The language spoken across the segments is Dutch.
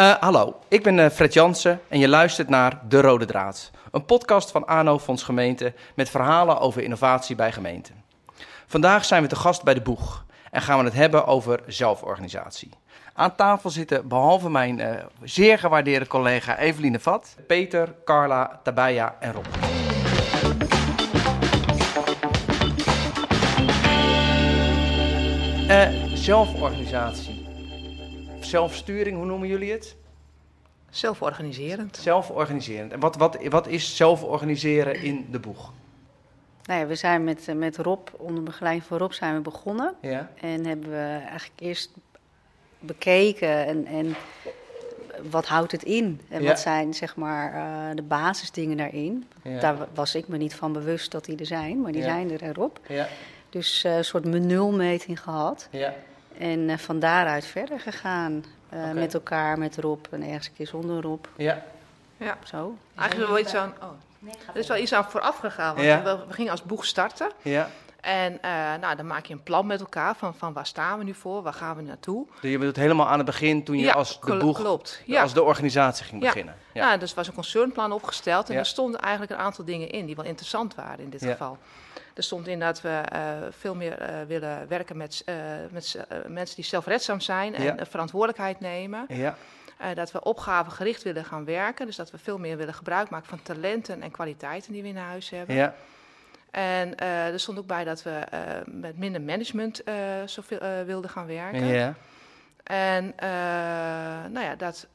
Uh, hallo, ik ben uh, Fred Jansen en je luistert naar De Rode Draad. Een podcast van ANO Fonds Gemeente met verhalen over innovatie bij gemeenten. Vandaag zijn we te gast bij De Boeg en gaan we het hebben over zelforganisatie. Aan tafel zitten behalve mijn uh, zeer gewaardeerde collega Eveline Vat, Peter, Carla, Tabaya en Rob. zelforganisatie zelfsturing, hoe noemen jullie het? Zelforganiserend. Zelforganiserend. En wat, wat, wat is zelforganiseren in de boeg? Nou ja, we zijn met, eh, met Rob, onder begeleiding van Rob, zijn we begonnen. Ja. En hebben we eigenlijk eerst bekeken en, en wat houdt het in? En wat zijn zeg maar uh, de basisdingen daarin? Ja. Daar was ik me niet van bewust dat die er zijn, maar die zijn er erop. Ja. Dus uh, een soort menulmeting gehad. Ja. En uh, van daaruit verder gegaan. Uh, okay. Met elkaar, met Rob en ergens een keer zonder Rob. Ja. Ja. Zo. Eigenlijk wel iets aan... Oh. Nee, er is wel iets aan vooraf gegaan. Want ja. we, we, gingen als boeg starten. Ja. En uh, nou, dan maak je een plan met elkaar van, van waar staan we nu voor, waar gaan we naartoe. Dus je bedoelt helemaal aan het begin toen je ja, als de boeg, klopt. Ja. als de organisatie ging ja. beginnen. Ja, nou, dus was een concernplan opgesteld en er stonden eigenlijk een aantal dingen in die wel interessant waren in dit geval. Er stond in dat we uh, veel meer uh, willen werken met, met mensen die zelfredzaam zijn en verantwoordelijkheid nemen. Ja. dat we opgavegericht willen gaan werken. Dus dat we veel meer willen gebruik maken van talenten en kwaliteiten die we in huis hebben. Ja. En er stond ook bij dat we met minder management zoveel wilden gaan werken. Ja. En nou ja, dat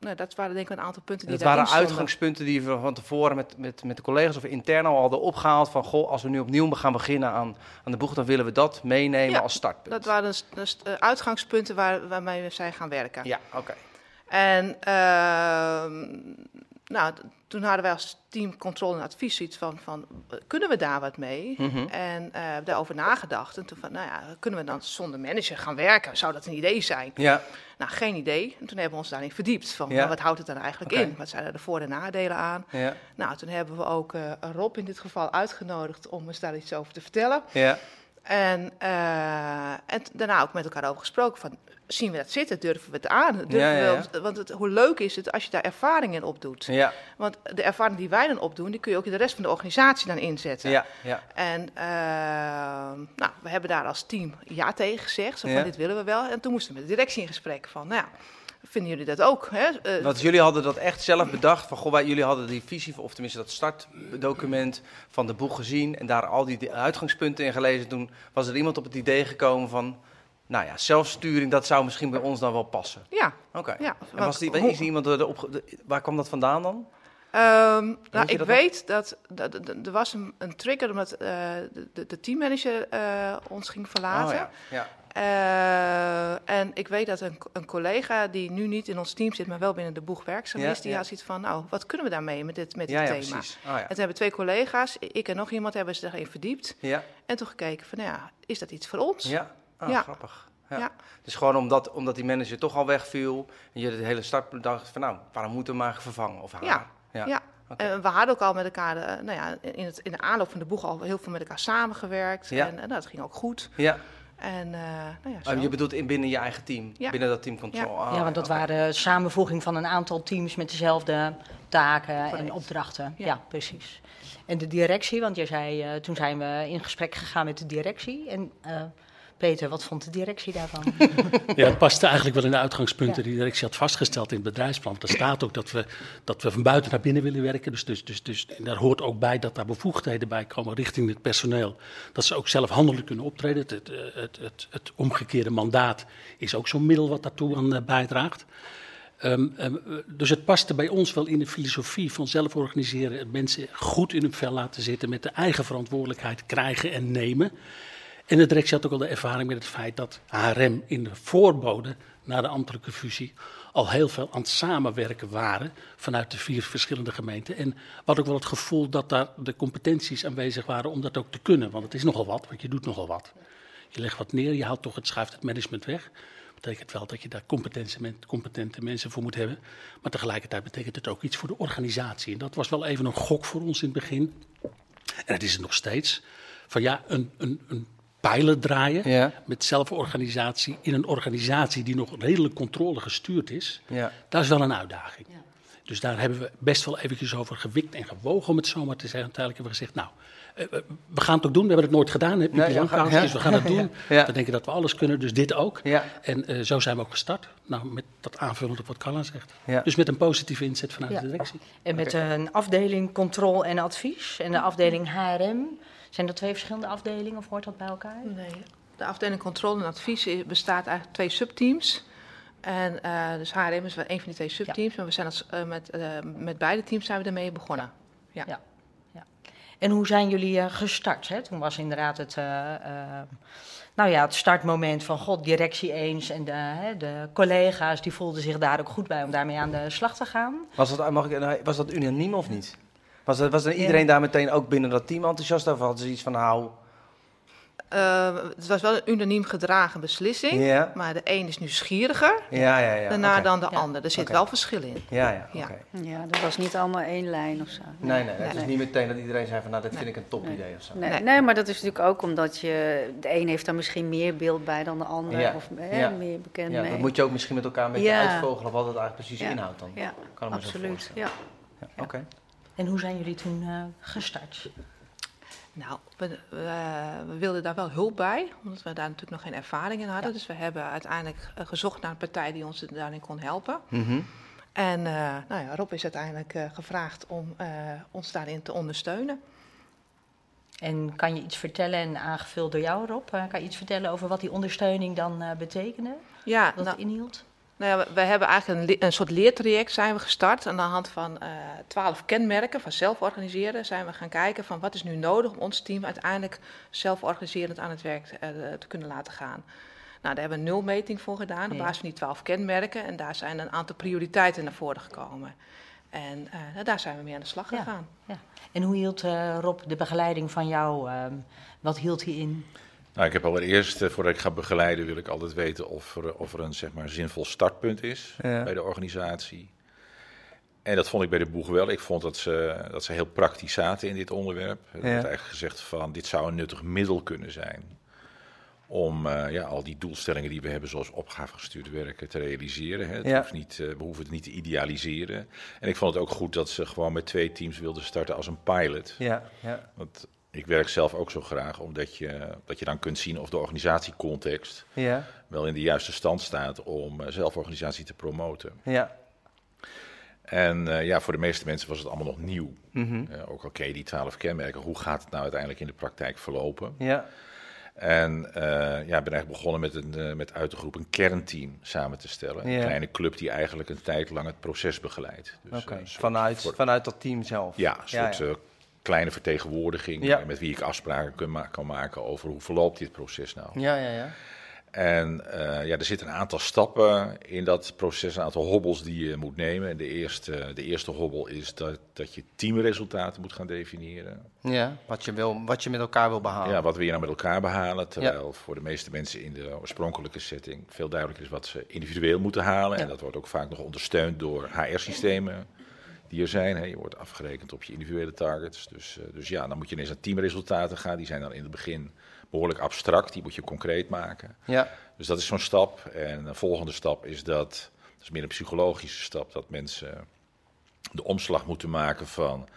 nou, dat waren denk ik een aantal punten die Dat waren uitgangspunten die we van tevoren met, met, met de collega's of intern al hadden opgehaald. Van goh, als we nu opnieuw gaan beginnen aan, aan de boeg, dan willen we dat meenemen ja, als startpunt. Dat waren dus, dus uitgangspunten waar, waarmee we zijn gaan werken. Ja, oké. Okay. En uh, nou, toen hadden wij als team controle en advies iets van, van kunnen we daar wat mee? Mm -hmm. En uh, daarover nagedacht. En toen van, nou ja, kunnen we dan zonder manager gaan werken? Zou dat een idee zijn? Ja. Nou, geen idee. En toen hebben we ons daarin verdiept. Van, ja. wat houdt het dan eigenlijk okay. in? Wat zijn er de voor- en nadelen aan? Ja. Nou, toen hebben we ook uh, Rob in dit geval uitgenodigd om eens daar iets over te vertellen. Ja. En, uh, en daarna ook met elkaar over gesproken van, zien we dat zitten? Durven we het aan? Durven ja, ja, we, want het, hoe leuk is het als je daar ervaring in opdoet? Ja. Want de ervaring die wij dan opdoen, die kun je ook in de rest van de organisatie dan inzetten. Ja, ja. En uh, nou, we hebben daar als team ja tegen gezegd. Zo van, dit willen we wel. En toen moesten we met de directie in gesprek van, nou ja, vinden jullie dat ook? Hè? Uh, Want jullie hadden dat echt zelf bedacht. Van, goh, wij, jullie hadden die visie, of tenminste dat startdocument van de boeg gezien. En daar al die uitgangspunten in gelezen. Toen was er iemand op het idee gekomen van... Nou ja, zelfsturing, dat zou misschien bij ons dan wel passen. Ja. Oké. Okay. Ja, en was die, is iemand waar kwam dat vandaan dan? Um, nou, ik dat weet dat, dat, dat, er was een, een trigger omdat uh, de, de teammanager uh, ons ging verlaten. Oh, ja. Ja. Uh, en ik weet dat een, een, collega die nu niet in ons team zit, maar wel binnen de boeg werkzaam ja, is, die ja. had zoiets van, nou, wat kunnen we daarmee met dit, met dit ja, ja, thema? Precies. Oh, ja. En toen hebben twee collega's, ik en nog iemand, hebben zich erin verdiept. Ja. En toen gekeken van, nou ja, is dat iets voor ons? Ja, oh, grappig. Ja. Dus gewoon omdat, omdat die manager toch al wegviel en je de hele start dacht van nou, waarom moeten we maar vervangen of haar? Ja. ja. En we hadden ook al met elkaar, eh, nou ja, in, het, in de aanloop van de boeg al heel veel met elkaar samengewerkt. En, en dat ging ook goed. Ja. En uh, nou ja, zo. Oh, je bedoelt in binnen je eigen team, Ja. binnen dat team control. Ah, ja, want dat waren samenvoeging van een aantal teams met dezelfde taken en opdrachten. Ja. Ja. precies. En de directie, want jij zei, eh, toen zijn we in gesprek gegaan met de directie. En eh, Peter, wat vond de directie daarvan? Ja, het paste eigenlijk wel in de uitgangspunten die de directie had vastgesteld in het bedrijfsplan. Er staat ook dat we, dat we van buiten naar binnen willen werken. Dus, dus, dus, dus en daar hoort ook bij dat daar bevoegdheden bij komen richting het personeel. Dat ze ook zelfhandelijk kunnen optreden. Het, het, het, het, het omgekeerde mandaat is ook zo'n middel wat daartoe aan eh, bijdraagt. Ehm, ehm, dus het paste bij ons wel in de filosofie van zelf organiseren. Mensen goed in hun vel laten zitten, met de eigen verantwoordelijkheid krijgen en nemen. En de directie had ook al de ervaring met het feit dat HRM in de voorbode naar de ambtelijke fusie al heel veel aan het samenwerken waren vanuit de vier verschillende gemeenten. En hadden ook wel het gevoel dat daar de competenties aanwezig waren om dat ook te kunnen. Want het is nogal wat, want je doet nogal wat. Je legt wat neer, je haalt toch het schuift het management weg. betekent wel dat je daar competente, men- competente mensen voor moet hebben. Maar tegelijkertijd betekent het ook iets voor de organisatie. En dat was wel even een gok voor ons in het begin. En het is het nog steeds. Van ja, een, een, een pilot draaien met zelforganisatie in een organisatie die nog redelijk controle gestuurd is, ja. dat is wel een uitdaging. Dus daar hebben we best wel eventjes over gewikt en gewogen, om het zo maar te zeggen. Uiteindelijk hebben we gezegd, nou, eh, we gaan het ook doen. We hebben het nooit gedaan, hè, nee, ja, dus we gaan het doen. Ja. We denken dat we alles kunnen, dus dit ook. En uh, zo zijn we ook gestart. Nou, met dat aanvullend op wat Carla zegt. Dus met een positieve inzet vanuit de directie. En met een afdeling controle en advies en de afdeling HRM. Zijn dat twee verschillende afdelingen of hoort dat bij elkaar? Nee, de afdeling controle en advies bestaat eigenlijk twee subteams. En uh, dus HRM is wel een van die twee subteams. Maar we zijn als, uh, met, uh, met beide teams zijn we ermee begonnen. Ja. ja. ja. En hoe zijn jullie gestart? Hè? Toen was inderdaad het, nou ja, het startmoment van God, directie eens. En de, de, collega's die voelden zich daar ook goed bij om daarmee aan de slag te gaan. Was dat, mag ik, was dat unaniem of niet? Was, er, was er iedereen daar meteen ook binnen dat team enthousiast over? Hadden ze iets van, nou, uh, het was wel een unaniem gedragen beslissing. Maar de een is nieuwsgieriger ja, ja, ja. daarna dan de ander. Er zit wel verschil in. Ja, ja, ja. ja, dat was niet allemaal één lijn of zo. Nee, nee, het is niet meteen dat iedereen zei van nou, dit vind ik een top idee of zo. Nee, nee, maar dat is natuurlijk ook omdat je... De een heeft daar misschien meer beeld bij dan de ander. Of hè, meer bekend ja, mee. Dat moet je ook misschien met elkaar een beetje uitvogelen wat het eigenlijk precies inhoudt dan. Ja, kan absoluut. Ja. Oké. En hoe zijn jullie toen uh, gestart? Nou, we, we, wilden daar wel hulp bij, omdat we daar natuurlijk nog geen ervaring in hadden. Dus we hebben uiteindelijk eh, gezocht naar een partij die ons daarin kon helpen. Mhm. En uh, nou ja, Rob is uiteindelijk uh, gevraagd om uh, ons daarin te ondersteunen. En kan je iets vertellen, en aangevuld door jou Rob, kan je iets vertellen over wat die ondersteuning dan betekende? Ja, wat nou, het inhield? Nou ja, we, hebben eigenlijk een, een, soort leertraject zijn we gestart. Aan de hand van uh, twaalf kenmerken van zelforganiseren zijn we gaan kijken van wat is nu nodig om ons team uiteindelijk zelforganiserend aan het werk uh, te kunnen laten gaan. Nou, daar hebben we een nulmeting voor gedaan op basis van die twaalf kenmerken. En daar zijn een aantal prioriteiten naar voren gekomen. En uh, daar zijn we mee aan de slag gegaan. Ja, En hoe hield Rob de begeleiding van jou, ehm, wat hield hij in? Nou, ik heb allereerst, uh, voordat ik ga begeleiden, wil ik altijd weten of er, of er een zeg maar, zinvol startpunt is bij de organisatie. En dat vond ik bij de boeg wel. Ik vond dat ze, dat ze heel praktisch zaten in dit onderwerp. Er werd eigenlijk gezegd van, dit zou een nuttig middel kunnen zijn om uh, ja, al die doelstellingen die we hebben, zoals opgavegestuurd werken, te realiseren. Hè. Het ja. hoeft niet, uh, we hoeven het niet te idealiseren. En ik vond het ook goed dat ze gewoon met twee teams wilden starten als een pilot. Ja, ja. Want ik werk zelf ook zo graag, omdat je, dat je dan kunt zien of de organisatiecontext ja. wel in de juiste stand staat om uh, zelforganisatie te promoten. Ja. En uh, ja, voor de meeste mensen was het allemaal nog nieuw. Mm -hmm. uh, ook al ken je die twaalf kenmerken, hoe gaat het nou uiteindelijk in de praktijk verlopen? Ja. En uh, ja, ben eigenlijk begonnen met, een, met uit de groep een kernteam samen te stellen. Een kleine club die eigenlijk een tijd lang het proces begeleidt. Dus, okay. vanuit, voor... vanuit dat team zelf? Ja, een soort ja, ja kleine vertegenwoordiging ja. met wie ik afspraken kan, ma kan, maken over hoe verloopt dit proces nou. Ja, ja, ja. En uh, ja, er zitten een aantal stappen in dat proces, een aantal hobbels die je moet nemen. En de eerste, de eerste hobbel is dat, dat je teamresultaten moet gaan definiëren. Ja, wat je, wil, wat je met elkaar wil behalen. Ja, wat we je nou met elkaar behalen. Terwijl ja. voor de meeste mensen in de oorspronkelijke setting veel duidelijker is wat ze individueel moeten halen. Ja. En dat wordt ook vaak nog ondersteund door HR-systemen zijn. Hè. Je wordt afgerekend op je individuele targets. Dus, uh, dus ja, dan moet je ineens naar teamresultaten gaan. Die zijn dan in het begin behoorlijk abstract. Die moet je concreet maken. Ja. Dus dat is zo'n stap. En de volgende stap is dat, dat is meer een psychologische stap, dat mensen de omslag moeten maken van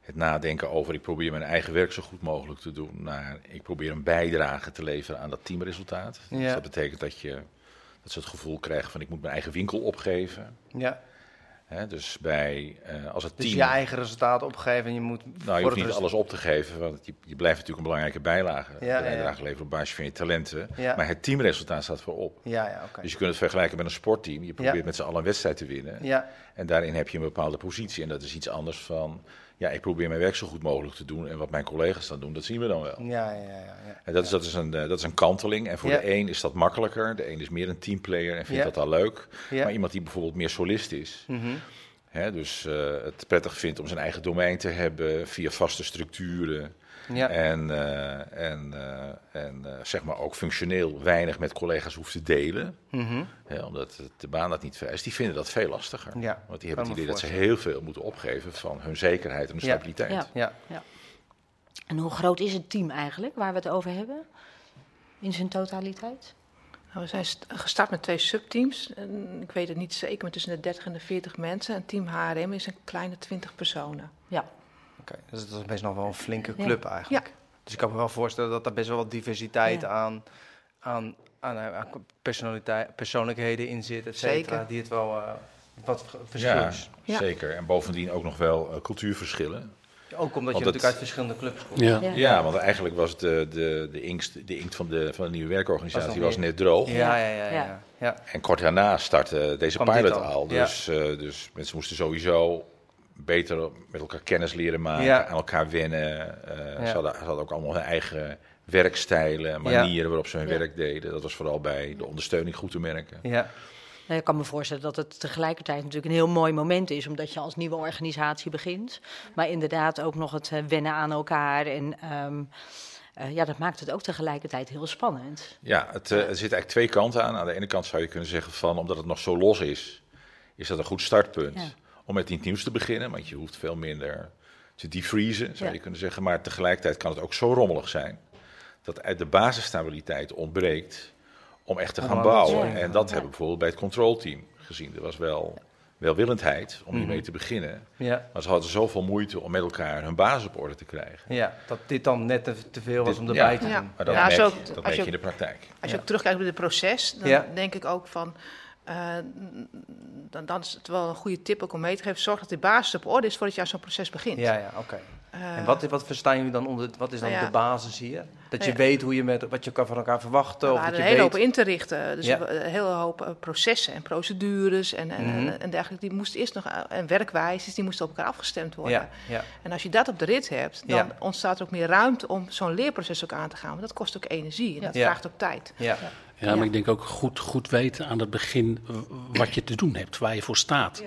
het nadenken over ik probeer mijn eigen werk zo goed mogelijk te doen, naar ik probeer een bijdrage te leveren aan dat teamresultaat. Ja. Dus dat betekent dat je dat ze het gevoel krijgen van ik moet mijn eigen winkel opgeven. Ja dus bij, uh, als het dus team... je eigen resultaat opgeven en je moet... Nou, je hoeft niet alles op te geven, want je, je blijft natuurlijk een belangrijke bijlage, ja, bijdrage ja. leveren op basis van je talenten. Ja. Maar het teamresultaat staat voorop. Ja, ja, okay. Dus je kunt het vergelijken met een sportteam. Je probeert met z'n allen een wedstrijd te winnen. Ja. En daarin heb je een bepaalde positie. En dat is iets anders van ja, ik probeer mijn werk zo goed mogelijk te doen. En wat mijn collega's dan doen, dat zien we dan wel. Ja, ja, ja. ja. En dat, is, dat, is een, dat is een kanteling. En voor de een is dat makkelijker. De een is meer een teamplayer en vindt dat al leuk. Maar iemand die bijvoorbeeld meer solist is. Mm -hmm. Hè, dus uh, het prettig vindt om zijn eigen domein te hebben via vaste structuren. Ja. En, uh, en, uh, en zeg maar ook functioneel weinig met collega's hoeft te delen. Mm -hmm. ja, omdat de baan dat niet vereist. Die vinden dat veel lastiger. Ja. Want die hebben het idee dat ze heel veel moeten opgeven van hun zekerheid en hun stabiliteit. Ja. Ja. Ja. En hoe groot is het team eigenlijk waar we het over hebben? in zijn totaliteit? Nou, we zijn gestart met twee subteams. ik weet het niet zeker, maar tussen de 30 en de 40 mensen. En team HRM is een kleine 20 personen. Ja. Dus dat is best nog wel een flinke club eigenlijk. Ja. Dus ik kan me wel voorstellen dat er best wel wat diversiteit aan, aan, aan, aan personaliteit, persoonlijkheden in zit, et cetera, die het wel uh, wat verschil is. Ja, zeker. En bovendien ook nog wel uh, cultuurverschillen. Ook omdat je natuurlijk uit verschillende clubs komt. Ja, ja. want eigenlijk was de, de, de, inkt, de inkt van de, van de nieuwe werkorganisatie was, net droog. Ja, ja, ja. ja, ja. En kort daarna startte deze pilot al. Dus, uh, dus mensen moesten sowieso beter met elkaar kennis leren maken, aan elkaar wennen. Uh, ze, hadden, ze, hadden, ook allemaal hun eigen werkstijlen, manieren waarop ze hun werk deden. Dat was vooral bij de ondersteuning goed te merken. Ja. Nou, ik kan me voorstellen dat het tegelijkertijd natuurlijk een heel mooi moment is, omdat je als nieuwe organisatie begint. Maar inderdaad ook nog het eh, wennen aan elkaar. En ehm, eh, ja, dat maakt het ook tegelijkertijd heel spannend. Ja, het, uh, er zitten eigenlijk twee kanten aan. Aan de ene kant zou je kunnen zeggen van, omdat het nog zo los is, is dat een goed startpunt om met iets nieuws te beginnen. Want je hoeft veel minder te defreezen, zou je kunnen zeggen. Maar tegelijkertijd kan het ook zo rommelig zijn dat uit de basisstabiliteit ontbreekt om echt te gaan bouwen. En dat hebben we bijvoorbeeld bij het controlteam gezien. Er was wel welwillendheid om hiermee mhm. te beginnen. Ja. Maar ze hadden zoveel moeite om met elkaar hun basis op orde te krijgen. Ja, dat dit dan net te, veel was om erbij te doen. Maar dat merk, je, dat merk je in de praktijk. Als je ook terugkijkt op het proces, dan denk ik ook van... Uh, dan, dan, is het wel een goede tip ook om mee te geven. Zorg dat die basis op orde is voordat je aan zo'n proces begint. Ja, ja, oké. Uh, en wat, wat verstaan jullie dan onder, wat is dan nou de basis hier? Dat je weet hoe je met, wat je kan van elkaar verwachten? Nou, of dat je een hele hoop in te richten. Dus een hele hoop eh, processen en procedures en, en, mm en, dergelijke. Die moesten eerst nog, en werkwijzes, die moesten op elkaar afgestemd worden. Ja, ja. En als je dat op de rit hebt, dan ontstaat er ook meer ruimte om zo'n leerproces ook aan te gaan. Want dat kost ook energie en dat vraagt ook tijd. Ja. Ja, maar ik denk ook goed, goed weten aan het begin wat je te doen hebt, waar je voor staat.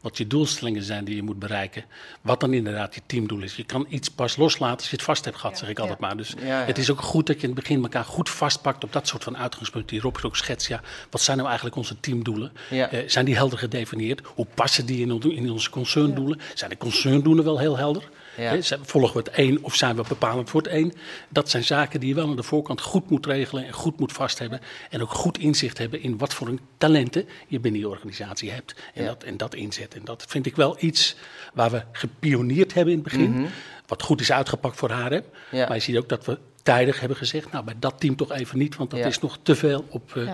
Wat je doelstellingen zijn die je moet bereiken. Wat dan inderdaad je teamdoel is. Je kan iets pas loslaten als je het vast hebt gehad, zeg ik altijd maar. Dus het is ook goed dat je in het begin elkaar goed vastpakt op dat soort van uitgangspunten. Die Rob ook schetst. Ja, wat zijn nou eigenlijk onze teamdoelen? Uh, zijn die helder gedefinieerd? Hoe passen die in, in onze concerndoelen? Zijn de concerndoelen wel heel helder? Ja. volgen we het één of zijn we bepalend voor het één? Dat zijn zaken die je wel aan de voorkant goed moet regelen en goed moet vasthebben. En ook goed inzicht hebben in wat voor een talenten je binnen je organisatie hebt. En, dat, en dat inzetten. En dat vind ik wel iets waar we gepioneerd hebben in het begin. Mhm. Wat goed is uitgepakt voor haar. Maar je ziet ook dat we tijdig hebben gezegd, nou bij dat team toch even niet, want dat is nog te veel op, uh,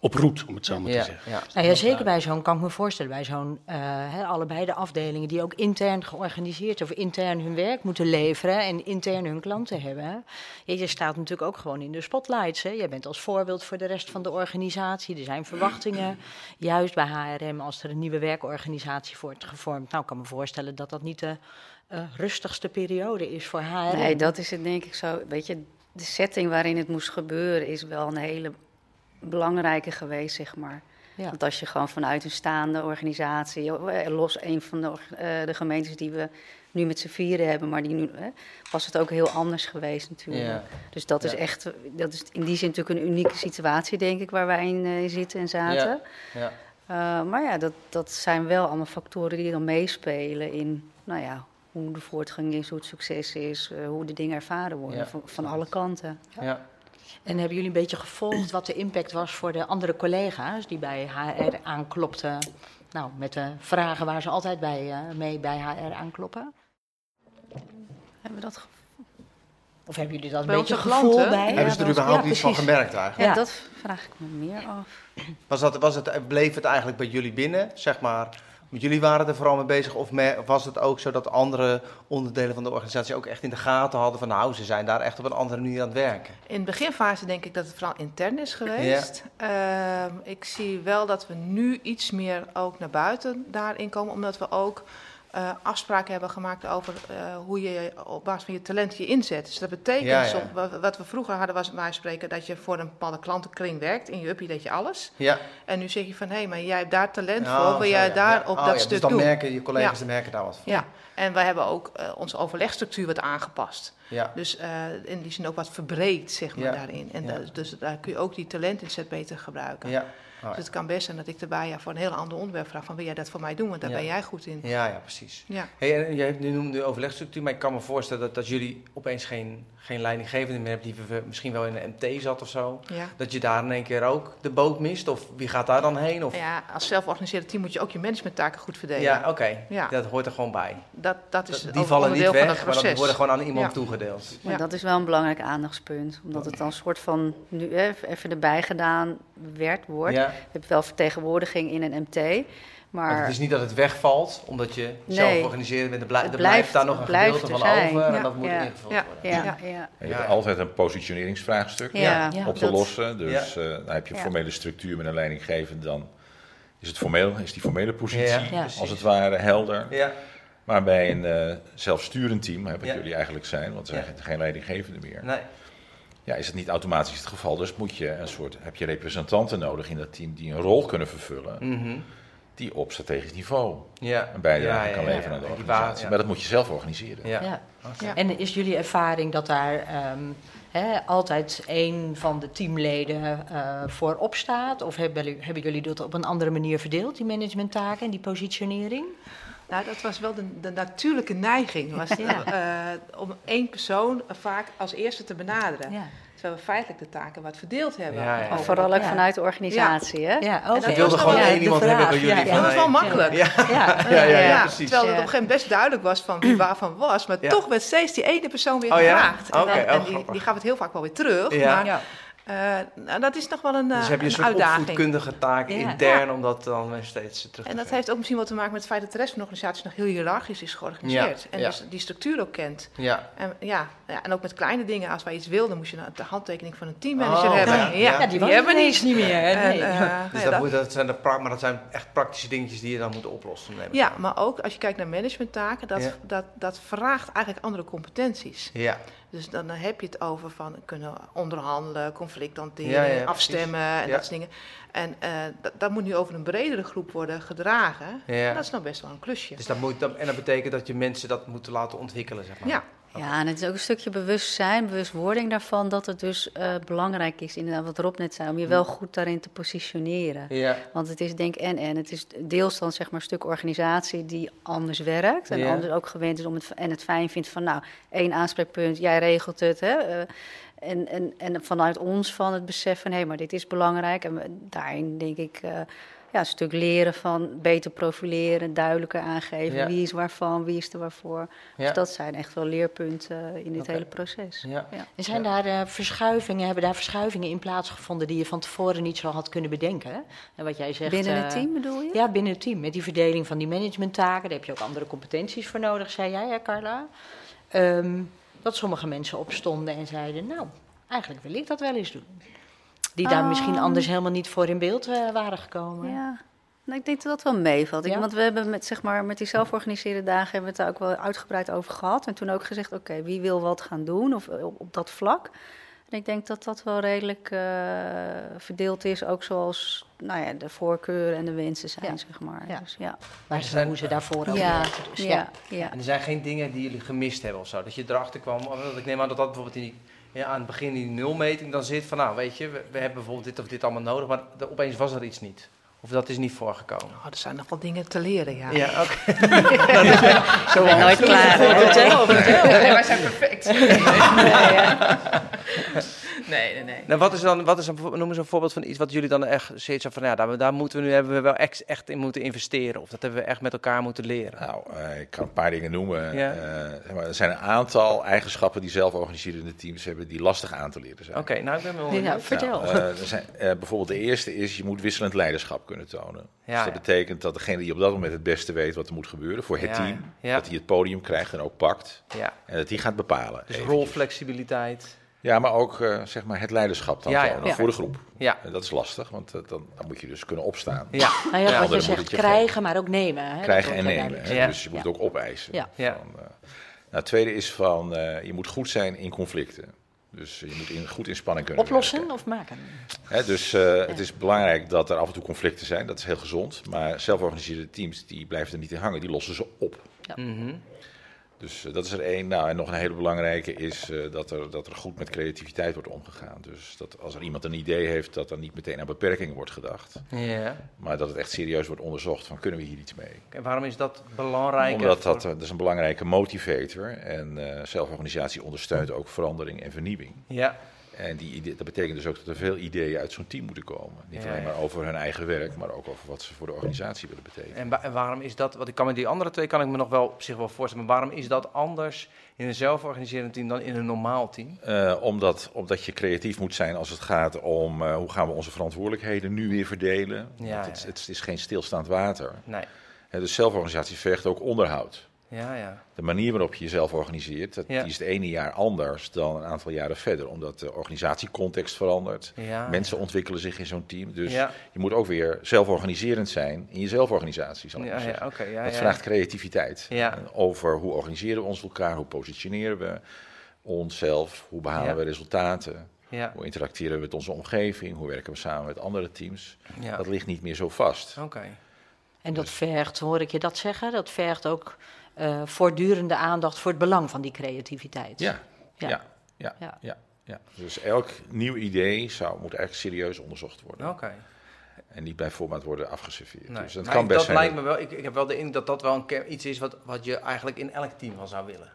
op roet, om het zo maar te zeggen. Ja, nou ja, zeker bij zo'n, kan ik me voorstellen, bij zo'n, uh, allebei de afdelingen die ook intern georganiseerd of intern hun werk moeten leveren en intern hun klanten hebben. Je staat natuurlijk ook gewoon in de spotlights. Hè. Je bent als voorbeeld voor de rest van de organisatie. Er zijn verwachtingen, juist bij HRM, als er een nieuwe werkorganisatie wordt gevormd. Nou, ik kan me voorstellen dat dat niet de uh, rustigste periode is voor HRM. Nee, dat is het denk ik zo. Weet je, de setting waarin het moest gebeuren is wel een hele belangrijker geweest, zeg maar. Want als je gewoon vanuit een staande organisatie, eh, los een van de, uh, de gemeentes die we nu met z'n vieren hebben, maar die nu, was het ook heel anders geweest natuurlijk. Ja. Dus dat is echt, dat is in die zin natuurlijk een unieke situatie, denk ik, waar wij in uh, zitten en zaten. Ja. maar ja, dat, dat zijn wel allemaal factoren die dan meespelen in, nou ja, hoe de voortgang is, hoe het succes is, hoe de dingen ervaren worden van, van alle kanten. Ja. En hebben jullie een beetje gevolgd wat de impact was voor de andere collega's die bij HR aanklopten? Nou, met de vragen waar ze altijd bij, uh, mee bij HR aankloppen. Hebben we dat Of hebben jullie dat een beetje gevoel bij? Hebben ze er überhaupt iets van gemerkt eigenlijk? Ja, dat vraag ik me meer af. Was dat, was het, bleef het eigenlijk bij jullie binnen, zeg maar Jullie waren er vooral mee bezig, of was het ook zo dat andere onderdelen van de organisatie ook echt in de gaten hadden van nou, ze zijn daar echt op een andere manier aan het werken? In de beginfase denk ik dat het vooral intern is geweest. Ehm, ik zie wel dat we nu iets meer ook naar buiten daarin komen, omdat we ook uh, afspraken hebben gemaakt over uh, hoe je op basis van je talent je inzet. Dus dat betekent, ja, ja. wat we vroeger hadden was wij spreken dat je voor een bepaalde klantenkring werkt. In je uppie dat je alles. Ja. En nu zeg je van, hé, hey, maar jij hebt daar talent oh, voor, wil jij daar op oh, dat dus stuk dus dan merken je collega's, merken daar wat van. Ja, en wij hebben ook uh, onze overlegstructuur wat aangepast. Ja. Dus in die zin ook wat verbreed, zeg maar, daarin. En dus daar kun je ook die talentinzet beter gebruiken. Ja. Dus het kan best zijn dat ik erbij ja, voor een heel ander onderwerp vraag van wil jij dat voor mij doen, want daar ben jij goed in. Ja, ja precies. Ja. Hey, en jij noemde de overlegstructuur, maar ik kan me voorstellen dat, dat jullie opeens geen, geen leidinggevende meer hebben die misschien wel in een MT zat of zo. Ja. Dat je daar in één keer ook de boot mist of wie gaat daar dan heen? Of... Ja, als zelforganiseerde team moet je ook je managementtaken goed verdelen. Ja, oké. Ja. Dat hoort er gewoon bij. Dat, dat is die vallen niet weg, van het proces. maar dat worden gewoon aan iemand Ja. toegedeeld. Maar dat is wel een belangrijk aandachtspunt. Omdat het dan een soort van, nu hè, even erbij gedaan werd, wordt. Ja. Je hebt wel vertegenwoordiging in een MT. Maar Maar het is niet dat het wegvalt, omdat je zelf organiseert bent. Er, blijft blijft- daar nog een gedeelte van zijn. over en Ja. dat moet Ja. ingevuld Ja. worden. ja, Ja. ja. En je hebt altijd een positioneringsvraagstuk Ja. Ja. op te dat- lossen. Dus eh, dan heb je Ja. formele structuur met een leidinggevende, dan is, het formeel, is die formele positie Ja, Ja. als het ware helder. Ja, Maar bij een eh, zelfsturend team, hè, wat Ja. jullie eigenlijk zijn, want er zijn Ja. geen leidinggevende meer, nee. Ja, is het niet automatisch het geval. Dus moet je een soort, heb je representanten nodig in dat team die een rol kunnen vervullen, Mhm. die op strategisch niveau Ja. een bijdrage Ja, ja, kan leveren ja. aan de organisatie. waar-. Maar dat moet je zelf organiseren. Ja. Ja. Oké. Ja. En is jullie ervaring dat daar ehm, hè, altijd een van de teamleden eh voor opstaat? Of hebben jullie, hebben jullie dat op een andere manier verdeeld, die managementtaken en die positionering? Nou, dat was wel de, de natuurlijke neiging. Was, Ja. eh, om één persoon vaak als eerste te benaderen. Ja, Terwijl we feitelijk de taken wat verdeeld hebben. Ja, vooral ook Ja. vanuit de organisatie, hè? ja dat oké. Je wilde was gewoon wel- één iemand hebben bij jullie. ja. Ja, van, dat is wel makkelijk. Ja, Ja. ja, ja, ja, precies. Terwijl het Ja. op een gegeven moment best duidelijk was van wie waarvan was, maar Ja. toch werd steeds die ene persoon weer Oh ja? gevraagd. En, dan- oh, en die, die gaf het heel vaak wel weer terug. Ja. Maar Ja. Nou, dat is nog wel een, eh, Dus heb je een een soort uitdaging. opvoedkundige taak Ja. intern om dat dan weer steeds terug te En dat geven. heeft ook misschien wel te maken met het feit dat de rest van de organisatie nog heel hiërarchisch is georganiseerd. Ja, En ja. dus die structuur ook kent. Ja. En, ja, ja, en ook met kleine dingen. Als wij iets wilden, moest je de handtekening van een teammanager Oh, hebben. ja. Ja, Ja, Ja, die, was hebben we niet. niet meer. hè? En, Nee. eh, Dus ja, dat, dat- moet, dat, zijn de maar dat zijn echt praktische dingetjes die je dan moet oplossen. neem ik ja, aan. maar ook als je kijkt naar managementtaken, dat, Ja. dat, dat vraagt eigenlijk andere competenties. Ja. Dus dan heb je het over van kunnen onderhandelen, conflict hanteren, Ja, ja, afstemmen en Ja. dat soort dingen. En eh, dat, moet nu over een bredere groep worden gedragen. Ja. En dat is nou best wel een klusje. Dus dat moet, dat, en dat betekent dat je mensen dat moeten laten ontwikkelen, zeg maar. Ja, Ja, en het is ook een stukje bewustzijn, bewustwording daarvan, dat het dus eh, belangrijk is, inderdaad, wat Rob net zei, om je wel goed daarin te positioneren. Ja. Want het is denk en en. Het is deels dan zeg maar een stuk organisatie die anders werkt. En Ja. anders ook gewend is om het en het fijn vindt van nou, één aanspreekpunt, jij regelt het. Hè? eh, en, en, en vanuit ons van het besef van hé, maar dit is belangrijk. En daarin denk ik eh, ja, een stuk leren van beter profileren, duidelijker aangeven Ja. wie is waarvan, wie is er waarvoor. Ja. Dus dat zijn echt wel leerpunten in dit hele proces. Ja. Ja. En zijn daar eh, verschuivingen, hebben daar verschuivingen in plaatsgevonden die je van tevoren niet zo had kunnen bedenken? hè? En wat jij zegt. Binnen het eh, team bedoel je? Ja, binnen het team. Met die verdeling van die managementtaken. Daar heb je ook andere competenties voor nodig, zei jij, hè, Carla? Ehm, dat sommige mensen opstonden en zeiden: Nou, eigenlijk wil ik dat wel eens doen. Die daar misschien Ehm. anders helemaal niet voor in beeld eh, waren gekomen. Ja, nou, ik denk dat dat wel meevalt. Ja? Want we hebben met, zeg maar, met die zelforganiseerde dagen hebben we het daar ook wel uitgebreid over gehad. En toen ook gezegd, oké, wie wil wat gaan doen of, eh, op, op dat vlak. En ik denk dat dat wel redelijk eh, verdeeld is, ook zoals nou ja, de voorkeuren en de wensen zijn, Ja. zeg maar. Ja. Dus, ja. Maar zijn- hoe ze daarvoor over Ja, dus, ja, ja. En er zijn geen dingen die jullie gemist hebben of zo. Dat je erachter kwam. of dat Ik neem aan dat dat bijvoorbeeld in die, ja, aan het begin in die nulmeting dan zit. Van nou, weet je, we, we hebben bijvoorbeeld dit of dit allemaal nodig. Maar er- opeens was er iets niet. Of dat is niet voorgekomen. Oh, er zijn nog wel dingen te leren, ja. Ja, oké. Zo ben nooit klaar. Nee, wij zijn perfect. Nee, nee, nee. Nou, wat is dan, wat is een, noem eens een voorbeeld van iets wat jullie dan echt zoiets van, ja, daar, daar moeten we nu hebben we wel echt, echt in moeten investeren. Of dat hebben we echt met elkaar moeten leren. Nou, eh, ik kan een paar dingen noemen. Ja. Eh, zeg maar, er zijn een aantal eigenschappen die zelforganiserende teams hebben die lastig aan te leren zijn. Oké, nou ik ben wel Ja, benieuwd. vertel. Nou, eh, er zijn, eh, bijvoorbeeld de eerste is, je moet wisselend leiderschap kunnen tonen. Ja, dus dat ja. betekent dat degene die op dat moment het beste weet wat er moet gebeuren voor het Ja, team, ja. dat hij het podium krijgt en ook pakt. Ja, En dat die gaat bepalen. dus eventjes. rolflexibiliteit. Ja, maar ook eh, zeg maar het leiderschap dan Ja, ja. Ja. voor de groep. Ja, En dat is lastig, want eh, dan, dan moet je dus kunnen opstaan. ja, Nou ja, Ja, wat je zegt, moet het je krijgen, maar ook nemen. Hè? Krijgen en nemen. hè. Ja. Dus je moet Ja. ook opeisen. Ja. Ja. Van, eh, nou, het tweede is van, eh, je moet goed zijn in conflicten. Dus je moet in, goed in spanning kunnen Oplossen werken. of maken? Hè, dus eh, het is belangrijk dat er af en toe conflicten zijn. Dat is heel gezond. Maar zelforganiseerde teams die blijven er niet in hangen. Die lossen ze op. Mhm. Dus dat is er één. Nou, en nog een hele belangrijke is dat, er, dat er goed met creativiteit wordt omgegaan. Dus dat als er iemand een idee heeft, dat er niet meteen aan beperkingen wordt gedacht. Maar dat het echt serieus wordt onderzocht van kunnen we hier iets mee. En waarom is dat belangrijk? Omdat dat, dat is een belangrijke motivator. En zelforganisatie ondersteunt ook verandering en vernieuwing. Ja. En die dat betekent dus ook dat er veel ideeën uit zo'n team moeten komen. Niet alleen maar over hun eigen werk, maar ook over wat ze voor de organisatie willen betekenen. En, en, waarom is dat, wat ik kan met die andere twee kan ik me nog wel op zich wel voorstellen, maar waarom is dat anders in een zelforganiserend team dan in een normaal team? Uh, omdat, omdat je creatief moet zijn als het gaat om uh, hoe gaan we onze verantwoordelijkheden nu weer verdelen. Ja, het, het, is geen stilstaand water. Nee. dus zelforganisatie vergt ook onderhoud. Ja, ja. De manier waarop je jezelf organiseert, dat, die is het ene jaar anders dan een aantal jaren verder. Omdat de organisatiecontext verandert. Mensen ontwikkelen zich in zo'n team. Dus je moet ook weer zelforganiserend zijn in je zelforganisatie. Zal ik ja, ja, okay, dat vraagt creativiteit. Over hoe organiseren we ons elkaar, hoe positioneren we onszelf, hoe behalen we resultaten. Hoe interacteren we met onze omgeving? Hoe werken we samen met andere teams? Dat ligt niet meer zo vast. Oké. En dat dus- vergt, hoor ik je dat zeggen, dat vergt ook uh, voortdurende aandacht voor het belang van die creativiteit. Ja, ja, ja, ja. ja, ja. Dus elk nieuw idee zou, moet eigenlijk serieus onderzocht worden. Oké. En niet bij voorbaat worden afgeserveerd. Nee. Dus dat kan best dat lijkt me wel, ik, ik heb wel de indruk dat dat wel een, iets is wat, wat je eigenlijk in elk team wel zou willen.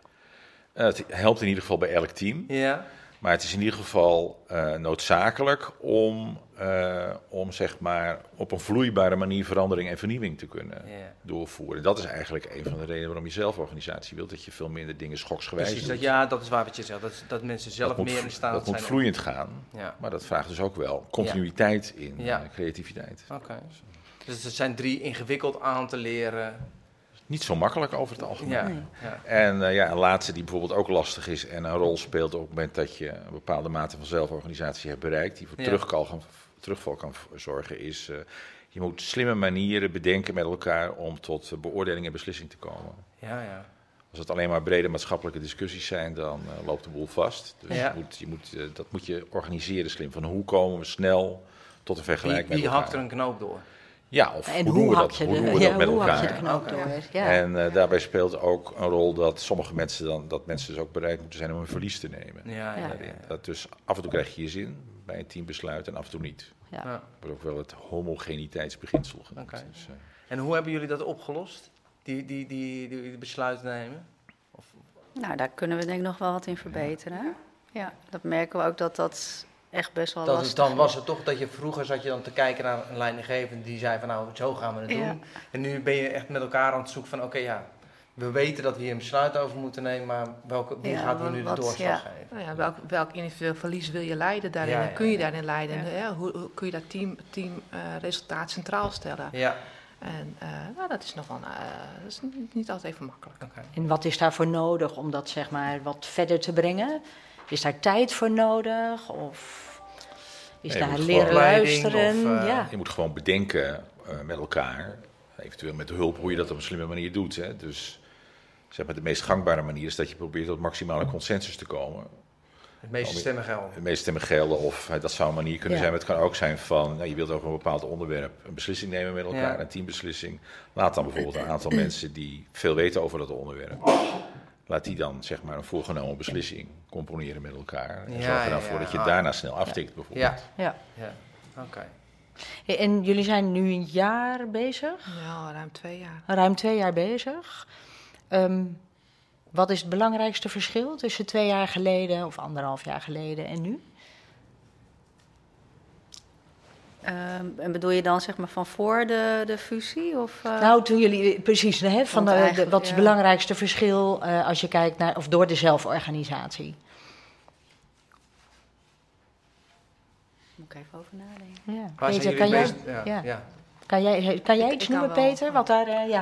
Uh, het helpt in ieder geval bij elk team. Ja. Maar het is in ieder geval uh, noodzakelijk om, uh, om zeg maar op een vloeibare manier verandering en vernieuwing te kunnen doorvoeren. Dat is eigenlijk een van de redenen waarom je zelforganisatie wilt. Dat je veel minder dingen schoksgewijs Precies, doet. Dat, ja, dat is waar wat je zegt. Dat, dat mensen zelf meer in staat dat zijn. Dat moet vloeiend gaan. Ja. Maar dat vraagt dus ook wel continuïteit in uh, creativiteit. Oké. Dus er zijn drie ingewikkeld aan te leren niet zo makkelijk over het algemeen. Ja. En uh, ja, een laatste die bijvoorbeeld ook lastig is en een rol speelt op het moment dat je een bepaalde mate van zelforganisatie hebt bereikt, die voor terugval, terugval kan zorgen, is uh, je moet slimme manieren bedenken met elkaar om tot uh, beoordeling en beslissing te komen. Ja, ja. Als het alleen maar brede maatschappelijke discussies zijn, dan loopt de boel vast. Dus je moet, je moet, dat moet je organiseren slim. Van hoe komen we snel tot een vergelijking wie, wie met elkaar. Wie hakt er een knoop door? Ja, of en hoe, doen we dat, hoe doen we dat met elkaar? Ja. En uh, daarbij speelt ook een rol dat sommige mensen dan, dat mensen dus ook bereid moeten zijn om een verlies te nemen. Ja, ja, Dat dus af en toe krijg je je zin bij een teambesluit en af en toe niet. Ja. Dat wordt ook wel het homogeniteitsbeginsel genoemd. Okay. Dus, uh, en hoe hebben jullie dat opgelost, die, die, die, die, die besluiten nemen? Of... Nou, daar kunnen we denk ik nog wel wat in verbeteren. Ja, dat merken we ook dat dat echt best wel dat lastig. dan was het toch dat je vroeger zat je dan te kijken naar een leidinggevende die zei van nou zo gaan we het doen. En nu ben je echt met elkaar aan het zoeken van oké ja, we weten dat we hier een besluit over moeten nemen, maar welke, wie gaat hier nu de doorslag geven? Nou ja, welk, welk individueel verlies wil je leiden daarin? en kun je daarin leiden? Hoe, hoe, kun je dat team, team uh, resultaat centraal stellen? Ja. En uh, nou, dat is nog wel uh, dat is niet, niet, altijd even makkelijk. Okay. En wat is daarvoor nodig om dat zeg maar wat verder te brengen? Is daar tijd voor nodig? Of is daar leren luisteren? Of, ja. Je moet gewoon bedenken uh, met elkaar, eventueel met hulp, hoe je dat op een slimme manier doet. Hè. Dus zeg maar, de meest gangbare manier is dat je probeert tot maximale consensus te komen. De meeste stemmen gelden. De meeste stemmen gelden, of dat zou een manier kunnen zijn. Maar het kan ook zijn van, nou, je wilt over een bepaald onderwerp een beslissing nemen met elkaar, een teambeslissing. Laat dan bijvoorbeeld een aantal mensen die veel weten over dat onderwerp laat die dan zeg maar een voorgenomen beslissing componeren met elkaar. En ja, zorg er dan voor dat je daarna snel aftikt bijvoorbeeld. Ja, ja. oké. En jullie zijn nu een jaar bezig? Ja, ruim twee jaar. Ruim twee jaar bezig. Um, wat is het belangrijkste verschil tussen twee jaar geleden of anderhalf jaar geleden en nu? Ehm, en bedoel je dan zeg maar van voor de, de fusie? Of, uh... Nou, toen jullie precies, hè, van de, wat is het belangrijkste verschil uh, als je kijkt naar, of door de zelforganisatie? Moet ik even over nadenken. Ja. Peter, kan jij, ja, ja. Kan jij, kan jij iets noemen, Peter? Wat, daar, uh,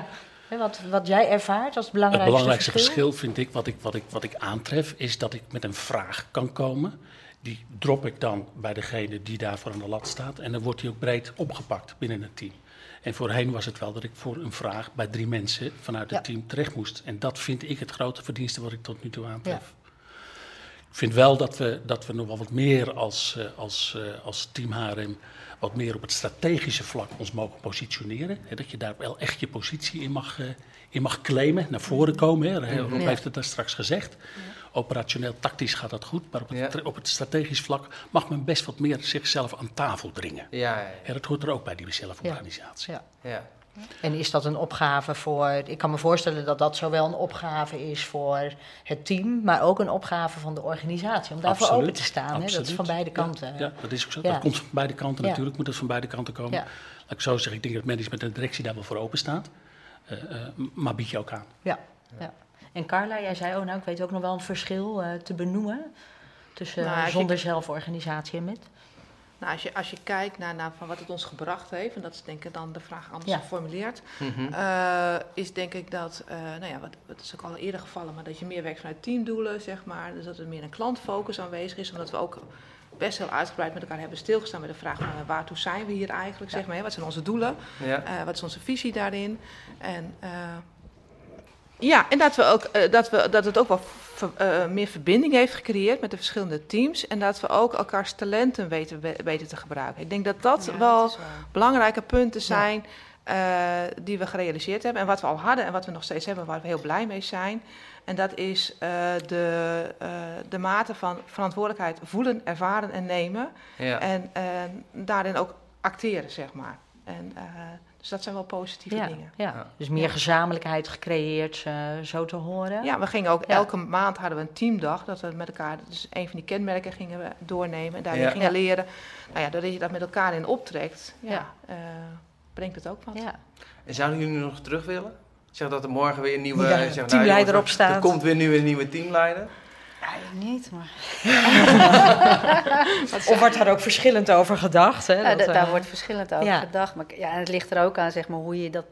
ja, wat, wat jij ervaart als het belangrijkste, het belangrijkste verschil? verschil? vind ik, wat ik, wat, ik, wat ik aantref, is dat ik met een vraag kan komen die drop ik dan bij degene die daarvoor aan de lat staat. En dan wordt die ook breed opgepakt binnen het team. En voorheen was het wel dat ik voor een vraag bij drie mensen vanuit het team terecht moest. En dat vind ik het grote verdienste wat ik tot nu toe aantref. Ik vind wel dat we, dat we nog wel wat meer als, uh, als, uh, als team HRM wat meer op het strategische vlak ons mogen positioneren. Hè, dat je daar wel echt je positie in mag, uh, in mag claimen, naar voren komen. Hè. Rob ja. heeft het daar straks gezegd. Ja. Operationeel, tactisch gaat dat goed, maar op het, ja. op het, strategisch vlak mag men best wat meer zichzelf aan tafel dringen. Ja, ja, dat hoort er ook bij die zelforganisatie. Ja. En is dat een opgave voor. Ik kan me voorstellen dat dat zowel een opgave is voor het team, maar ook een opgave van de organisatie. Om daarvoor Absoluut. open te staan. Hè? Dat is van beide kanten. Ja, ja dat is ook zo. Ja. Dat komt van beide kanten natuurlijk, moet dat van beide kanten komen. Laat ik zo zeggen, ik denk dat management en de directie daar wel voor open staat. Uh, uh, maar bied je ook aan. Ja. ja. En Carla, jij zei, oh nou, ik weet ook nog wel een verschil uh, te benoemen tussen nou, zonder zelforganisatie en met. Nou, als, je, als je kijkt naar, naar van wat het ons gebracht heeft, en dat is denk ik dan de vraag anders ja. geformuleerd, mm -hmm. uh, is denk ik dat, uh, nou ja, wat, wat is ook al eerder gevallen, maar dat je meer werkt vanuit teamdoelen, zeg maar. Dus dat er meer een klantfocus aanwezig is, omdat we ook best heel uitgebreid met elkaar hebben stilgestaan bij de vraag van uh, waartoe zijn we hier eigenlijk, ja. zeg maar. Hè? Wat zijn onze doelen? Ja. wat is onze visie daarin? En ja, en dat, we ook, uh, dat, we, dat het ook wel uh, meer verbinding heeft gecreëerd met de verschillende teams. En dat we ook elkaars talenten weten, weten te gebruiken. Ik denk dat dat ja, wel dat belangrijke punten zijn ja. uh, die we gerealiseerd hebben. En wat we al hadden en wat we nog steeds hebben, waar we heel blij mee zijn. En dat is de, de mate van verantwoordelijkheid voelen, ervaren en nemen. Ja. En daarin ook acteren, zeg maar. En, dus dat zijn wel positieve ja, dingen. Ja. Dus meer gezamenlijkheid gecreëerd, uh, zo te horen. Ja, we gingen ook elke maand hadden we een teamdag. Dat we met elkaar dus een van die kenmerken gingen we doornemen. En daarin gingen leren. Nou ja, doordat je dat met elkaar in optrekt, ja, uh, brengt het ook wat. Ja. En zouden jullie nog terug willen? Zeg dat er morgen weer een nieuwe ja, zeg, teamleider nou, op staat. Er komt weer nu een nieuwe teamleider. Eigenlijk niet, maar... of wordt daar ook verschillend over gedacht? Hè? Ja, dat, daar uh... wordt verschillend over ja. gedacht. Maar ja, het ligt er ook aan zeg maar, hoe je dat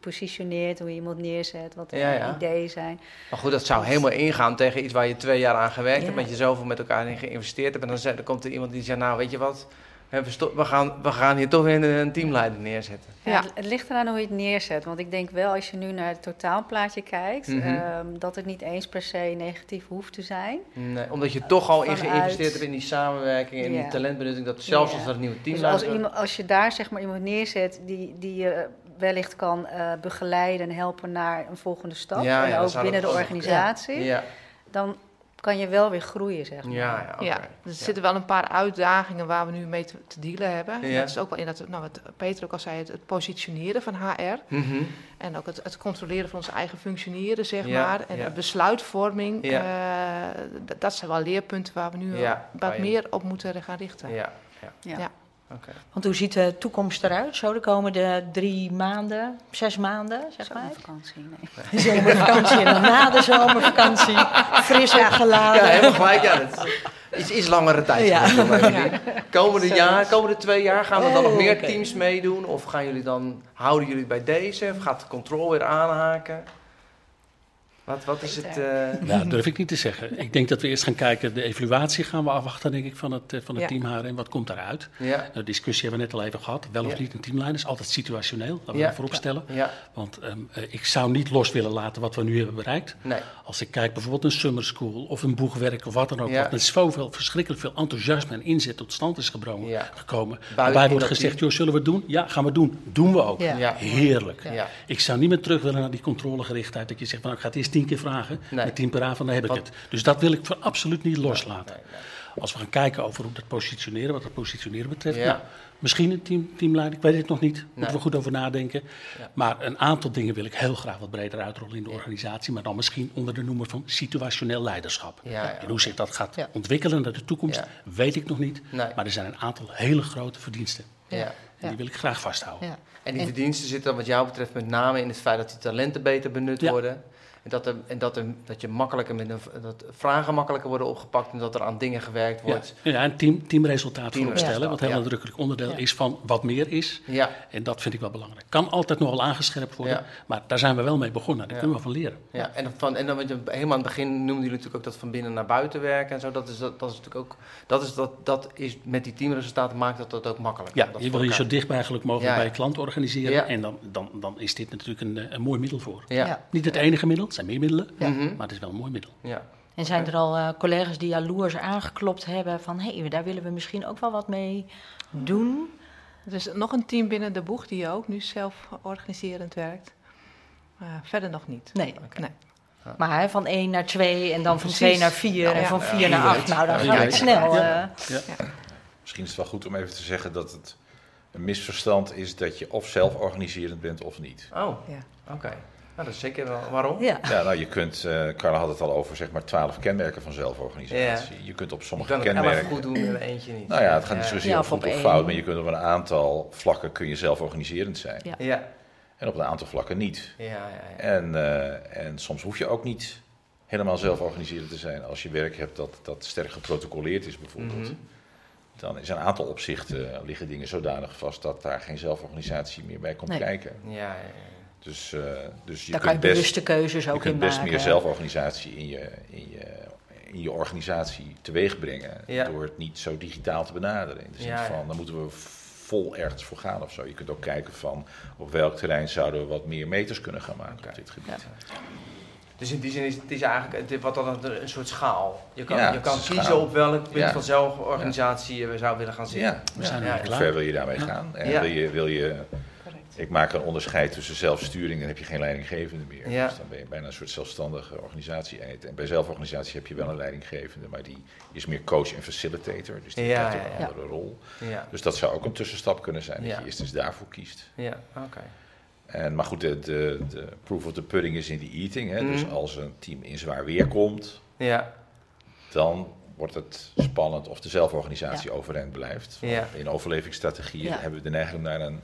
positioneert, hoe je iemand neerzet, wat de ja, ja. ideeën zijn. Maar goed, dat zou helemaal ingaan tegen iets waar je twee jaar aan gewerkt hebt, met je zoveel met elkaar in geïnvesteerd hebt. En dan, dan komt er iemand die zegt, nou weet je wat, we gaan, we gaan hier toch weer een teamleider neerzetten. Ja, ja. Het ligt eraan hoe je het neerzet. Want ik denk wel, als je nu naar het totaalplaatje kijkt, mm -hmm. um, dat het niet eens per se negatief hoeft te zijn. Nee, omdat je toch al in geïnvesteerd hebt in die samenwerking en ja. die talentbenutting. Dat zelfs als er een nieuwe teamleider... Dus als, iemand, als je daar zeg maar iemand neerzet die, die je wellicht kan uh, begeleiden en helpen naar een volgende stap. en ook binnen de organisatie. Dan kan je wel weer groeien, zeg maar. Ja, ja, okay. ja dus er ja. zitten wel een paar uitdagingen waar we nu mee te, te dealen hebben. Ja. Dat is ook wel in dat, nou, wat Peter ook al zei, het, het positioneren van HR. Mm -hmm. En ook het, het, controleren van ons eigen functioneren, zeg maar. En de besluitvorming. Uh, dat zijn wel leerpunten waar we nu wat meer op moeten gaan richten. ja. ja. Okay. Want hoe ziet de toekomst eruit? Zo de komende drie maanden, zes maanden, zeg maar? Zomervakantie, nee. Zomervakantie en dan na de zomervakantie, fris opgeladen. Ja, helemaal gelijk. Ja, dat is iets, iets langere tijd. Ja. Ja. Komende, jaar, komende twee jaar gaan er dan nog meer okay. teams meedoen? Of gaan jullie dan, houden jullie bij deze? Of gaat de controle weer aanhaken? Wat, wat is het? Uh... Nou, dat durf ik niet te zeggen. Ik denk dat we eerst gaan kijken, de evaluatie gaan we afwachten, denk ik, van het, van het ja. team HRM. Wat komt daaruit? Ja. De discussie hebben we net al even gehad. Wel of ja. niet een teamleider is altijd situationeel, laten we ja. voorop stellen. Ja. Want um, uh, ik zou niet los willen laten wat we nu hebben bereikt. Nee. Als ik kijk bijvoorbeeld een summer school of een boegwerk of wat dan ook. Wat met zoveel, verschrikkelijk veel enthousiasme en inzet tot stand is gebroken, gekomen. Waarbij wordt gezegd, joh, zullen we het doen? Ja, gaan we doen. Doen we ook. Heerlijk. Ik zou niet meer terug willen naar die controlegerichtheid. Dat je zegt, van, ik ga het eerst tien keer vragen. Nee. Met 10 per avond, dan heb ik Wat? het. Dus dat wil ik voor absoluut niet loslaten. Nee, nee, Als we gaan kijken over hoe dat positioneren, wat dat positioneren betreft. Ja. Nou, misschien een team, teamleider, ik weet het nog niet. Moeten we goed over nadenken. Ja. Maar een aantal dingen wil ik heel graag wat breder uitrollen in de organisatie. Maar dan misschien onder de noemer van situationeel leiderschap. Ja, en hoe zich dat gaat ontwikkelen naar de toekomst, weet ik nog niet. Maar er zijn een aantal hele grote verdiensten. Ja. En die wil ik graag vasthouden. En die verdiensten zitten dan wat jou betreft met name in het feit dat die talenten beter benut worden. En dat, er, en dat, er, dat je makkelijker met een, dat vragen makkelijker worden opgepakt en dat er aan dingen gewerkt wordt. Ja, ja en team, teamresultaat team vooropstellen, wat heel nadrukkelijk onderdeel is van wat meer is. Ja. En dat vind ik wel belangrijk. Kan altijd nog wel aangescherpt worden, maar daar zijn we wel mee begonnen. Daar kunnen we van leren. Ja, en, van, en dan, helemaal aan het begin noemden jullie natuurlijk ook dat van binnen naar buiten werken en zo. Dat is, dat, dat is natuurlijk ook, dat is, dat, dat is met die teamresultaten maakt dat dat ook makkelijk. Ja, je wil je zo dicht mogelijk mogelijk bij je klant organiseren. En dan, dan, dan is dit natuurlijk een, een mooi middel voor. Niet het enige middel. Het zijn meer middelen, ja. maar het is wel een mooi middel. Ja. En zijn er al uh, collega's die jaloers aangeklopt hebben van hé, hey, daar willen we misschien ook wel wat mee doen? Er is nog een team binnen de boeg die ook nu zelf organiserend werkt. Uh, verder nog niet. Nee. Okay. nee. Maar hè, van 1 naar 2 en dan van 2 naar 4 nou, en ja. van 4 ja, naar 8. Nou, dan gaat het snel. Uh, Misschien is het wel goed om even te zeggen dat het een misverstand is dat je of zelf organiserend bent of niet. Oh, ja. oké. Okay. Nou, dat is zeker wel. Waarom? Ja, ja nou, je kunt, uh, Carla had het al over zeg maar 12 kenmerken van zelforganisatie. Ja. Je kunt op sommige je kan kenmerken. goed doen en eentje niet. Nou ja, het gaat niet zozeer om goed of fout, maar je kunt op een aantal vlakken kun je zelforganiserend zijn. Ja. ja. En op een aantal vlakken niet. Ja, ja, ja. En, uh, en soms hoef je ook niet helemaal zelforganiserend te zijn. Als je werk hebt dat, dat sterk geprotocoleerd is bijvoorbeeld. Mm -hmm. Dan is een aantal opzichten uh, liggen dingen zodanig vast dat daar geen zelforganisatie meer bij komt nee. kijken. Ja, ja, ja. Dus, uh, dus je daar kunt kan je best, bewuste keuzes ook je kunt in best maken. meer zelforganisatie in je, in je, in je organisatie teweeg brengen. Ja. Door het niet zo digitaal te benaderen. In de zin Ja, van, dan moeten we vol ergens voor gaan of zo. Je kunt ook kijken van op welk terrein zouden we wat meer meters kunnen gaan maken Oké. op dit gebied. Dus in die zin is het is eigenlijk het, wat dan een, een soort schaal. Je kan, Ja, je kan kiezen schaal. op welk punt Ja. van zelforganisatie je zou willen gaan zitten. Ja, We zijn Ja, er ja. Hoe klaar. ver wil je daarmee gaan? En Ja. wil je, wil je. Ik maak een onderscheid tussen zelfsturing, dan heb je geen leidinggevende meer. Ja. Dus dan ben je bijna een soort zelfstandige organisatie. En bij zelforganisatie heb je wel een leidinggevende, maar die is meer coach en facilitator. Dus die Ja, krijgt ook ja, een ja. andere rol. Ja, Dus dat zou ook een tussenstap kunnen zijn, dat je eerst eens daarvoor kiest. ja oké. En, maar goed, de, de, de proof of the pudding is in the eating. Hè? Dus Mhm. als een team in zwaar weer komt, Ja, dan wordt het spannend of de zelforganisatie overeind blijft. Ja. In overlevingsstrategieën hebben we de neiging om naar een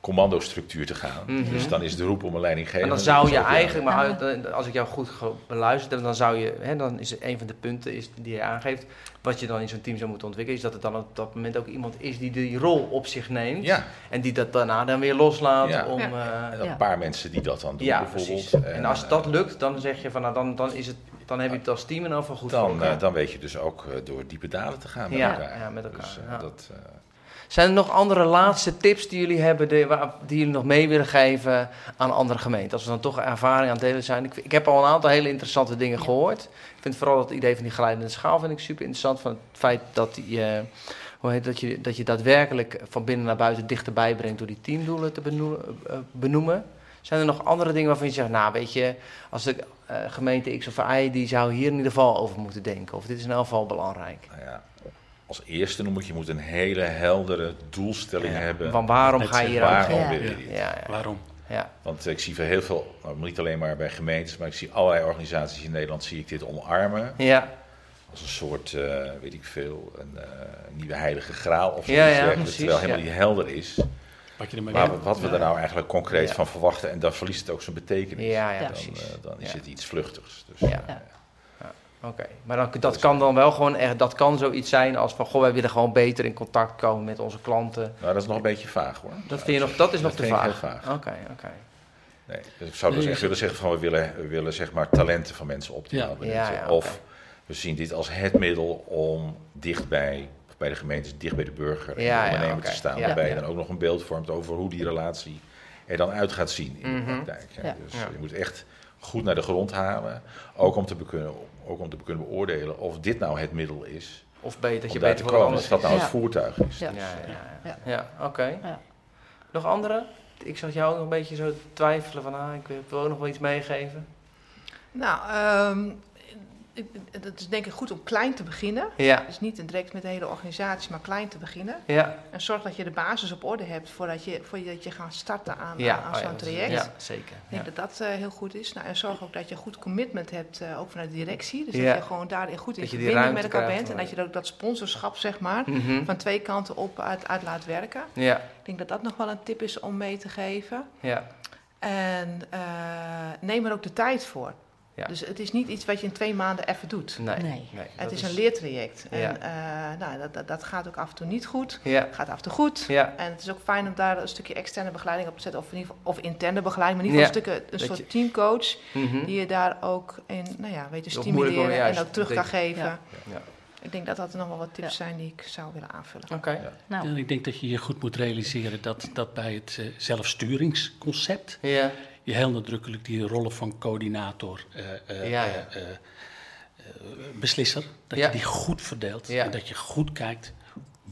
commandostructuur te gaan. Mhm. Dus dan is de roep om een leidinggevende. en dan zou je eigenlijk, maar als ik jou goed beluister, dan zou je, hè, dan is een van de punten is, die je aangeeft, wat je dan in zo'n team zou moeten ontwikkelen, is dat het dan op dat moment ook iemand is die die rol op zich neemt. Ja, En die dat daarna dan weer loslaat Ja. om... Ja. eh, en een paar mensen die dat dan doen ja, bijvoorbeeld. precies. En als eh, dat lukt, dan zeg je van, nou, dan, dan, is het, dan heb je het als team in ieder geval goed voor dan, elkaar. eh, dan weet je dus ook door diepe dalen te gaan met Ja, elkaar. ja, met elkaar, Dus, ja. dat, Zijn er nog andere laatste tips die jullie hebben, die, die jullie nog mee willen geven aan andere gemeenten? Als we dan toch ervaring aan het delen zijn. Ik, ik heb al een aantal hele interessante dingen gehoord. Ik vind vooral het idee van die geleidende schaal vind ik super interessant. Van het feit dat, die, eh, hoe heet, dat, je, dat je daadwerkelijk van binnen naar buiten dichterbij brengt door die teamdoelen te benoemen. eh, benoemen. Zijn er nog andere dingen waarvan je zegt, nou weet je, als de eh, gemeente X of Y, die zou hier in ieder geval over moeten denken. Of dit is in elk geval belangrijk. nou ja, als eerste noem ik, je moet een hele heldere doelstelling Ja, hebben. Van waarom ga je hier Waarom Ja. wil je dit? Ja, ja, Waarom? ja. Want ik zie voor heel veel, nou, niet alleen maar bij gemeentes, maar ik zie allerlei organisaties in Nederland zie ik dit omarmen. ja. Als een soort, eh, weet ik veel, een eh, nieuwe heilige graal of Ja, zoiets ja, precies, terwijl helemaal ja. niet helder is. Wat je Maar wat we er nou eigenlijk concreet Ja. van verwachten en dan verliest het ook zijn betekenis. Ja, ja, Ja. dan, precies. eh, dan is Ja. het iets vluchtigs. Dus, Ja. Oké, maar dan, dat kan dan wel gewoon echt, dat kan zoiets zijn als van, goh, wij willen gewoon beter in contact komen met onze klanten. Nou, dat is nog een beetje vaag hoor. Dat vind je nog, dat is nog te vind ik vaag. heel vaag. Oké, oké. Nee, dus ik zou dus Nee, echt willen zeggen van we willen, we willen zeg maar talenten van mensen optimaal Ja. benutten. Ja. Of we zien dit als het middel om dichtbij, of bij de gemeentes, dicht bij de burger en Ja, de ja, ondernemer te staan. Ja, waarbij ja. je dan ook nog een beeld vormt over hoe die relatie er dan uit gaat zien in Mhm. de praktijk. hè. Ja. Dus Ja. je moet echt goed naar de grond halen, ook om te kunnen, ook om te kunnen beoordelen of dit nou het middel is Of beter, dat je beter te komen. Of dat nou Ja. het voertuig is. Ja. Ja, ja, ja. Ja. Ja, oké. Ja. Nog andere? Ik zat jou ook nog een beetje zo twijfelen van, ah, ik wil ook nog wel iets meegeven. Nou, ehm, ik- het is denk ik goed om klein te beginnen. Ja, Dus niet direct met de hele organisatie, maar klein te beginnen. ja, En zorg dat je de basis op orde hebt voordat je, voordat je gaat starten aan, ja. aan, Oh, zo'n traject. Ja, zeker. Ik denk dat dat eh, heel goed is. Nou, en zorg ook dat je goed commitment hebt, eh, ook vanuit de directie. Dus dat je gewoon daarin goed in verbinding met elkaar bent. En om- dat je ook dat sponsorschap, zeg maar, Mhm. van twee kanten op uit, uit laat werken. Ja, Ik denk dat dat nog wel een tip is om mee te geven. ja, En eh, neem er ook de tijd voor. Ja. Dus het is niet iets wat je in twee maanden even doet. nee. Nee. nee Het is een leertraject. Ja. En eh, nou, dat, dat, dat gaat ook af en toe niet goed. Ja, Het gaat af en toe goed. ja, En het is ook fijn om daar een stukje externe begeleiding op te zetten. Of, in ieder geval, of interne begeleiding. Maar in ieder geval Ja. een, stukje, een Dat soort je- teamcoach. mhm. Die je daar ook in nou ja, weet moeilijke stimuleren. En ook terug kan geven. Ja. Ja. Ik denk dat dat er nog wel wat tips Ja. zijn die ik zou willen aanvullen. Oké. Nou, En ik denk dat je je goed moet realiseren dat, dat bij het eh, zelfsturingsconcept Ja, je heel nadrukkelijk die rollen van coördinator, eh, eh, Ja, ja. eh, eh, beslisser. Dat je die goed verdeelt en dat je goed kijkt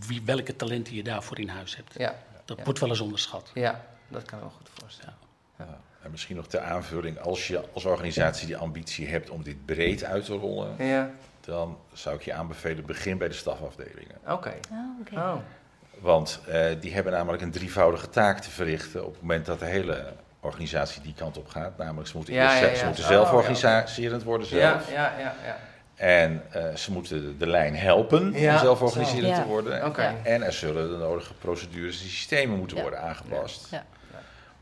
wie, welke talenten je daarvoor in huis hebt. Ja. Dat wordt wel eens onderschat. Ja, dat kan ik me goed voorstellen. Ja. En misschien nog ter aanvulling, als je als organisatie die ambitie hebt om dit breed uit te rollen, ja. dan zou ik je aanbevelen, begin bij de stafafdelingen. Oké. Oh, oh. Want uh, die hebben namelijk een drievoudige taak te verrichten op het moment dat de hele organisatie die kant op gaat. Namelijk, ze moeten, ja, eerst, Ze moeten zelf oh, organiserend worden zelf. Ja, ja, ja. ja. En uh, ze moeten de lijn helpen om zelf organiserend te worden. Okay. En er zullen de nodige procedures en systemen moeten worden aangepast.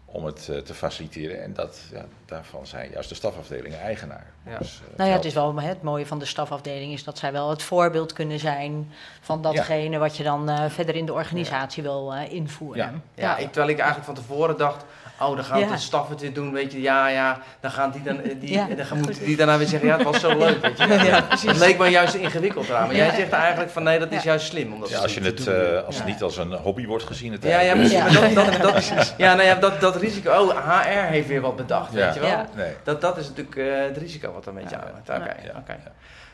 Om het uh, te faciliteren. En dat, daarvan zijn juist de stafafdelingen eigenaar. Dus, uh, nou ja, het is wel het mooie van de stafafdeling is dat zij wel het voorbeeld kunnen zijn van datgene wat je dan verder in de organisatie wil invoeren. Ja, Ik, terwijl ik eigenlijk van tevoren dacht Oh, dan gaat de staf het weer doen, weet je. Ja, ja. Dan gaan die dan, eh, die, ja, dan moeten die daarna weer zeggen, ja, het was zo leuk, weet je. Ja, precies. Het leek me juist ingewikkeld eraan. Maar jij zegt eigenlijk van, nee, dat is juist slim. Omdat ja, als je het, uh, als het niet als een hobby wordt gezien. Het ja, ja, precies. Dat, dat, dat, ja, nou ja, dat, dat risico, oh, HR heeft weer wat bedacht, weet je wel. Nee. Dat, dat is natuurlijk uh, het risico wat er een beetje aan Oké, oké.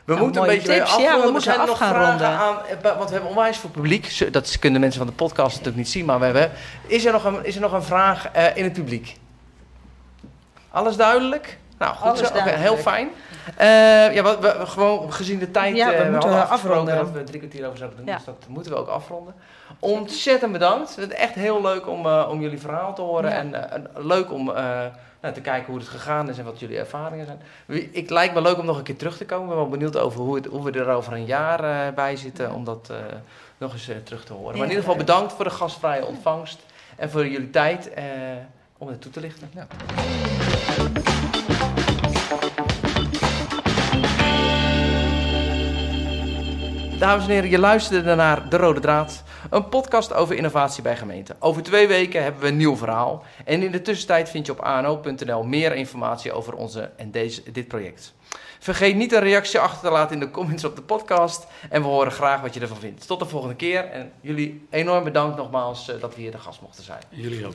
We nou, moeten een beetje tips. Ja, we moeten af gaan ronden. Aan, want we hebben onwijs voor publiek. Dat kunnen mensen van de podcast natuurlijk niet zien, maar we hebben. Is er nog een, is er nog een vraag uh, in het publiek? Alles duidelijk? Nou, goed Alles zo. Okay, heel fijn. Uh, ja, we, we, gewoon gezien de tijd. Ja, we uh, moeten we afronden. Dat we drie kwartier over zouden doen, ja. dus dat moeten we ook afronden. Ontzettend bedankt. Het is echt heel leuk om, uh, om jullie verhaal te horen. Ja. En leuk om nou, te kijken hoe het gegaan is en wat jullie ervaringen zijn. Ik lijkt me leuk om nog een keer terug te komen. Ik ben wel benieuwd over hoe, het, hoe we er over een jaar uh, bij zitten om dat uh, nog eens uh, terug te horen. Maar in ieder geval bedankt voor de gastvrije ontvangst en voor jullie tijd om het toe te lichten. Dames en heren, je luisterde naar De Rode Draad, een podcast over innovatie bij gemeenten. Over twee weken hebben we een nieuw verhaal. En in de tussentijd vind je op ano.nl meer informatie over onze en deze, dit project. Vergeet niet een reactie achter te laten in de comments op de podcast. En we horen graag wat je ervan vindt. Tot de volgende keer. En jullie enorm bedankt nogmaals eh, dat we hier de gast mochten zijn. Jullie ook.